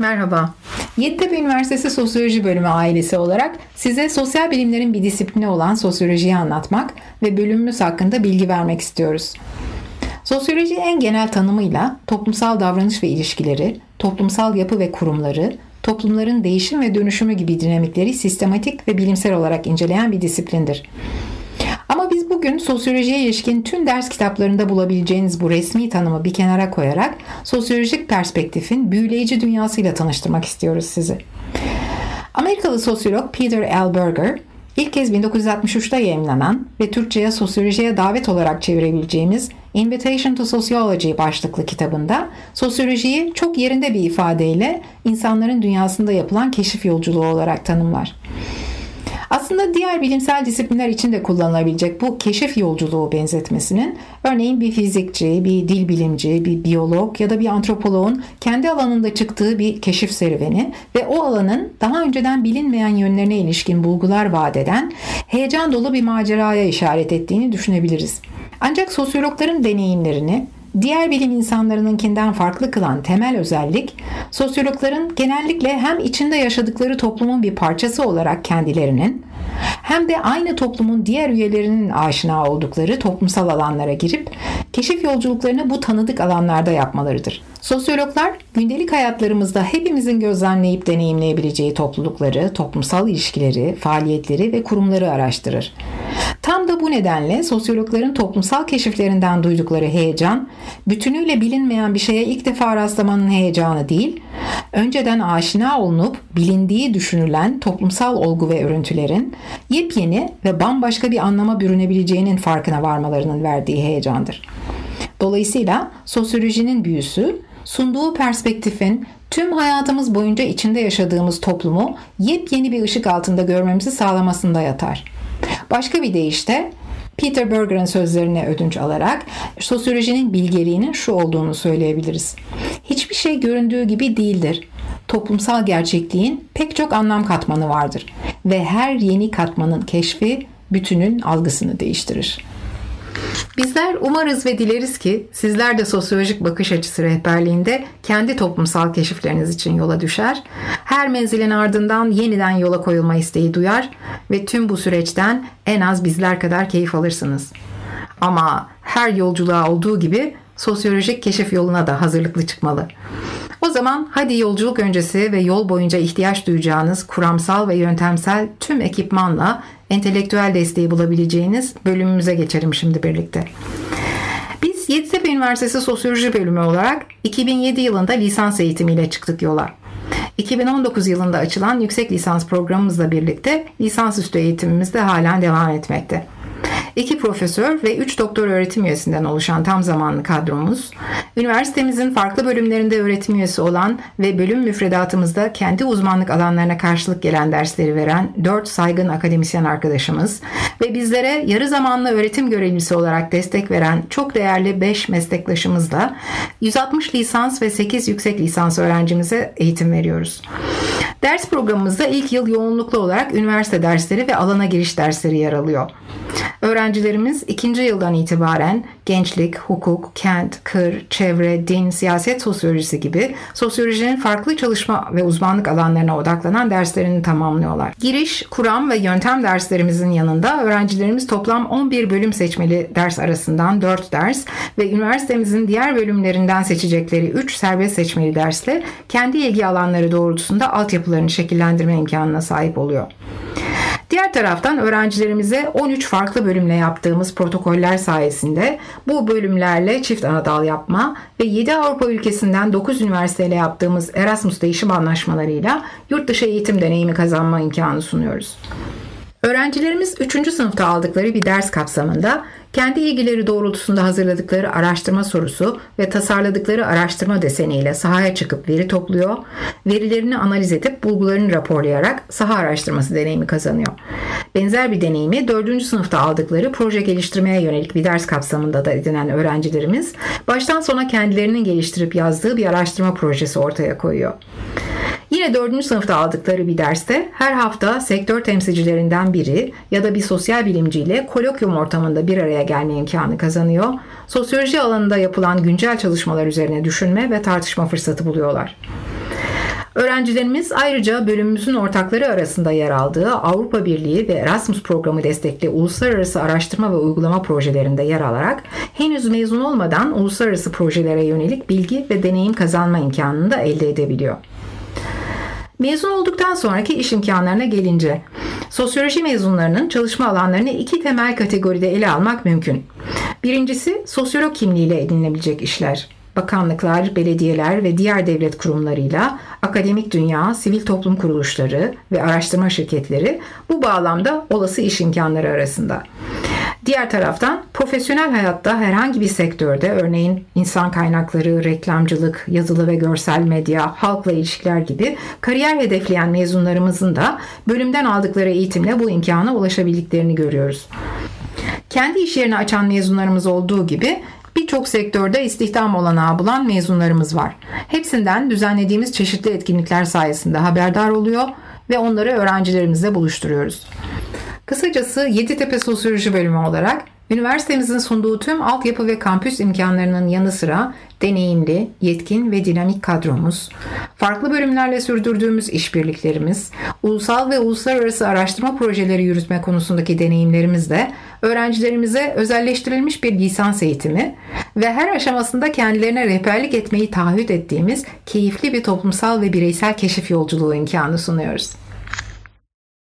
Merhaba. Yeditepe Üniversitesi Sosyoloji Bölümü ailesi olarak size sosyal bilimlerin bir disiplini olan sosyolojiyi anlatmak ve bölümümüz hakkında bilgi vermek istiyoruz. Sosyoloji en genel tanımıyla toplumsal davranış ve ilişkileri, toplumsal yapı ve kurumları, toplumların değişim ve dönüşümü gibi dinamikleri sistematik ve bilimsel olarak inceleyen bir disiplindir. Ama biz bugün sosyolojiye ilişkin tüm ders kitaplarında bulabileceğiniz bu resmi tanımı bir kenara koyarak sosyolojik perspektifin büyüleyici dünyasıyla tanıştırmak istiyoruz sizi. Amerikalı sosyolog Peter L. Berger, ilk kez 1963'te yayınlanan ve Türkçe'ye sosyolojiye davet olarak çevirebileceğimiz Invitation to Sociology başlıklı kitabında sosyolojiyi çok yerinde bir ifadeyle insanların dünyasında yapılan keşif yolculuğu olarak tanımlar. Aslında diğer bilimsel disiplinler için de kullanılabilecek bu keşif yolculuğu benzetmesinin örneğin bir fizikçi, bir dil bilimci, bir biyolog ya da bir antropoloğun kendi alanında çıktığı bir keşif serüveni ve o alanın daha önceden bilinmeyen yönlerine ilişkin bulgular vaat eden heyecan dolu bir maceraya işaret ettiğini düşünebiliriz. Ancak sosyologların deneyimlerini Diğer bilim insanlarınınkinden farklı kılan temel özellik, sosyologların genellikle hem içinde yaşadıkları toplumun bir parçası olarak kendilerinin, hem de aynı toplumun diğer üyelerinin aşina oldukları toplumsal alanlara girip keşif yolculuklarını bu tanıdık alanlarda yapmalarıdır. Sosyologlar gündelik hayatlarımızda hepimizin gözlemleyip deneyimleyebileceği toplulukları, toplumsal ilişkileri, faaliyetleri ve kurumları araştırır. Tam da bu nedenle sosyologların toplumsal keşiflerinden duydukları heyecan, bütünüyle bilinmeyen bir şeye ilk defa rastlamanın heyecanı değil, önceden aşina olunup bilindiği düşünülen toplumsal olgu ve örüntülerin yepyeni ve bambaşka bir anlama bürünebileceğinin farkına varmalarının verdiği heyecandır. Dolayısıyla sosyolojinin büyüsü sunduğu perspektifin tüm hayatımız boyunca içinde yaşadığımız toplumu yepyeni bir ışık altında görmemizi sağlamasında yatar. Başka bir deyişle Peter Berger'ın sözlerine ödünç alarak sosyolojinin bilgeliğinin şu olduğunu söyleyebiliriz. Hiçbir şey göründüğü gibi değildir. Toplumsal gerçekliğin pek çok anlam katmanı vardır ve her yeni katmanın keşfi bütünün algısını değiştirir. Bizler umarız ve dileriz ki sizler de sosyolojik bakış açısı rehberliğinde kendi toplumsal keşifleriniz için yola düşer, her menzilin ardından yeniden yola koyulma isteği duyar ve tüm bu süreçten en az bizler kadar keyif alırsınız. Ama her yolculuğa olduğu gibi sosyolojik keşif yoluna da hazırlıklı çıkmalı. O zaman hadi yolculuk öncesi ve yol boyunca ihtiyaç duyacağınız kuramsal ve yöntemsel tüm ekipmanla entelektüel desteği bulabileceğiniz bölümümüze geçelim şimdi birlikte. Biz Yeditepe Üniversitesi Sosyoloji Bölümü olarak 2007 yılında lisans eğitimiyle çıktık yola. 2019 yılında açılan yüksek lisans programımızla birlikte lisansüstü eğitimimiz de halen devam etmekte. İki profesör ve üç doktor öğretim üyesinden oluşan tam zamanlı kadromuz, üniversitemizin farklı bölümlerinde öğretim üyesi olan ve bölüm müfredatımızda kendi uzmanlık alanlarına karşılık gelen dersleri veren dört saygın akademisyen arkadaşımız ve bizlere yarı zamanlı öğretim görevlisi olarak destek veren çok değerli beş meslektaşımızla 160 lisans ve 8 yüksek lisans öğrencimize eğitim veriyoruz. Ders programımızda ilk yıl yoğunluklu olarak üniversite dersleri ve alana giriş dersleri yer alıyor. Öğrencilerimiz ikinci yıldan itibaren gençlik, hukuk, kent, kır, çevre, din, siyaset sosyolojisi gibi sosyolojinin farklı çalışma ve uzmanlık alanlarına odaklanan derslerini tamamlıyorlar. Giriş, kuram ve yöntem derslerimizin yanında öğrencilerimiz toplam 11 bölüm seçmeli ders arasından 4 ders ve üniversitemizin diğer bölümlerinden seçecekleri 3 serbest seçmeli dersle kendi ilgi alanları doğrultusunda altyapılarını şekillendirme imkanına sahip oluyor. Diğer taraftan öğrencilerimize 13 farklı bölümle yaptığımız protokoller sayesinde bu bölümlerle çift anadal yapma ve 7 Avrupa ülkesinden 9 üniversiteyle yaptığımız Erasmus değişim anlaşmalarıyla yurt dışı eğitim deneyimi kazanma imkanı sunuyoruz. Öğrencilerimiz 3. sınıfta aldıkları bir ders kapsamında kendi ilgileri doğrultusunda hazırladıkları araştırma sorusu ve tasarladıkları araştırma deseniyle sahaya çıkıp veri topluyor, verilerini analiz edip bulgularını raporlayarak saha araştırması deneyimi kazanıyor. Benzer bir deneyimi 4. sınıfta aldıkları proje geliştirmeye yönelik bir ders kapsamında da edinen öğrencilerimiz baştan sona kendilerinin geliştirip yazdığı bir araştırma projesi ortaya koyuyor. Yine 4. sınıfta aldıkları bir derste her hafta sektör temsilcilerinden biri ya da bir sosyal bilimciyle kolokyum ortamında bir araya gelme imkanı kazanıyor. Sosyoloji alanında yapılan güncel çalışmalar üzerine düşünme ve tartışma fırsatı buluyorlar. Öğrencilerimiz ayrıca bölümümüzün ortakları arasında yer aldığı Avrupa Birliği ve Erasmus programı destekli uluslararası araştırma ve uygulama projelerinde yer alarak henüz mezun olmadan uluslararası projelere yönelik bilgi ve deneyim kazanma imkanını da elde edebiliyor. Mezun olduktan sonraki iş imkanlarına gelince, sosyoloji mezunlarının çalışma alanlarını iki temel kategoride ele almak mümkün. Birincisi sosyolog kimliğiyle edinilebilecek işler bakanlıklar, belediyeler ve diğer devlet kurumlarıyla akademik dünya, sivil toplum kuruluşları ve araştırma şirketleri bu bağlamda olası iş imkanları arasında. Diğer taraftan profesyonel hayatta herhangi bir sektörde örneğin insan kaynakları, reklamcılık, yazılı ve görsel medya, halkla ilişkiler gibi kariyer hedefleyen mezunlarımızın da bölümden aldıkları eğitimle bu imkana ulaşabildiklerini görüyoruz. Kendi iş yerini açan mezunlarımız olduğu gibi birçok sektörde istihdam olanağı bulan mezunlarımız var. Hepsinden düzenlediğimiz çeşitli etkinlikler sayesinde haberdar oluyor ve onları öğrencilerimizle buluşturuyoruz. Kısacası Yeditepe Sosyoloji Bölümü olarak üniversitemizin sunduğu tüm altyapı ve kampüs imkanlarının yanı sıra deneyimli, yetkin ve dinamik kadromuz, farklı bölümlerle sürdürdüğümüz işbirliklerimiz, ulusal ve uluslararası araştırma projeleri yürütme konusundaki deneyimlerimiz de öğrencilerimize özelleştirilmiş bir lisans eğitimi ve her aşamasında kendilerine rehberlik etmeyi taahhüt ettiğimiz keyifli bir toplumsal ve bireysel keşif yolculuğu imkanı sunuyoruz.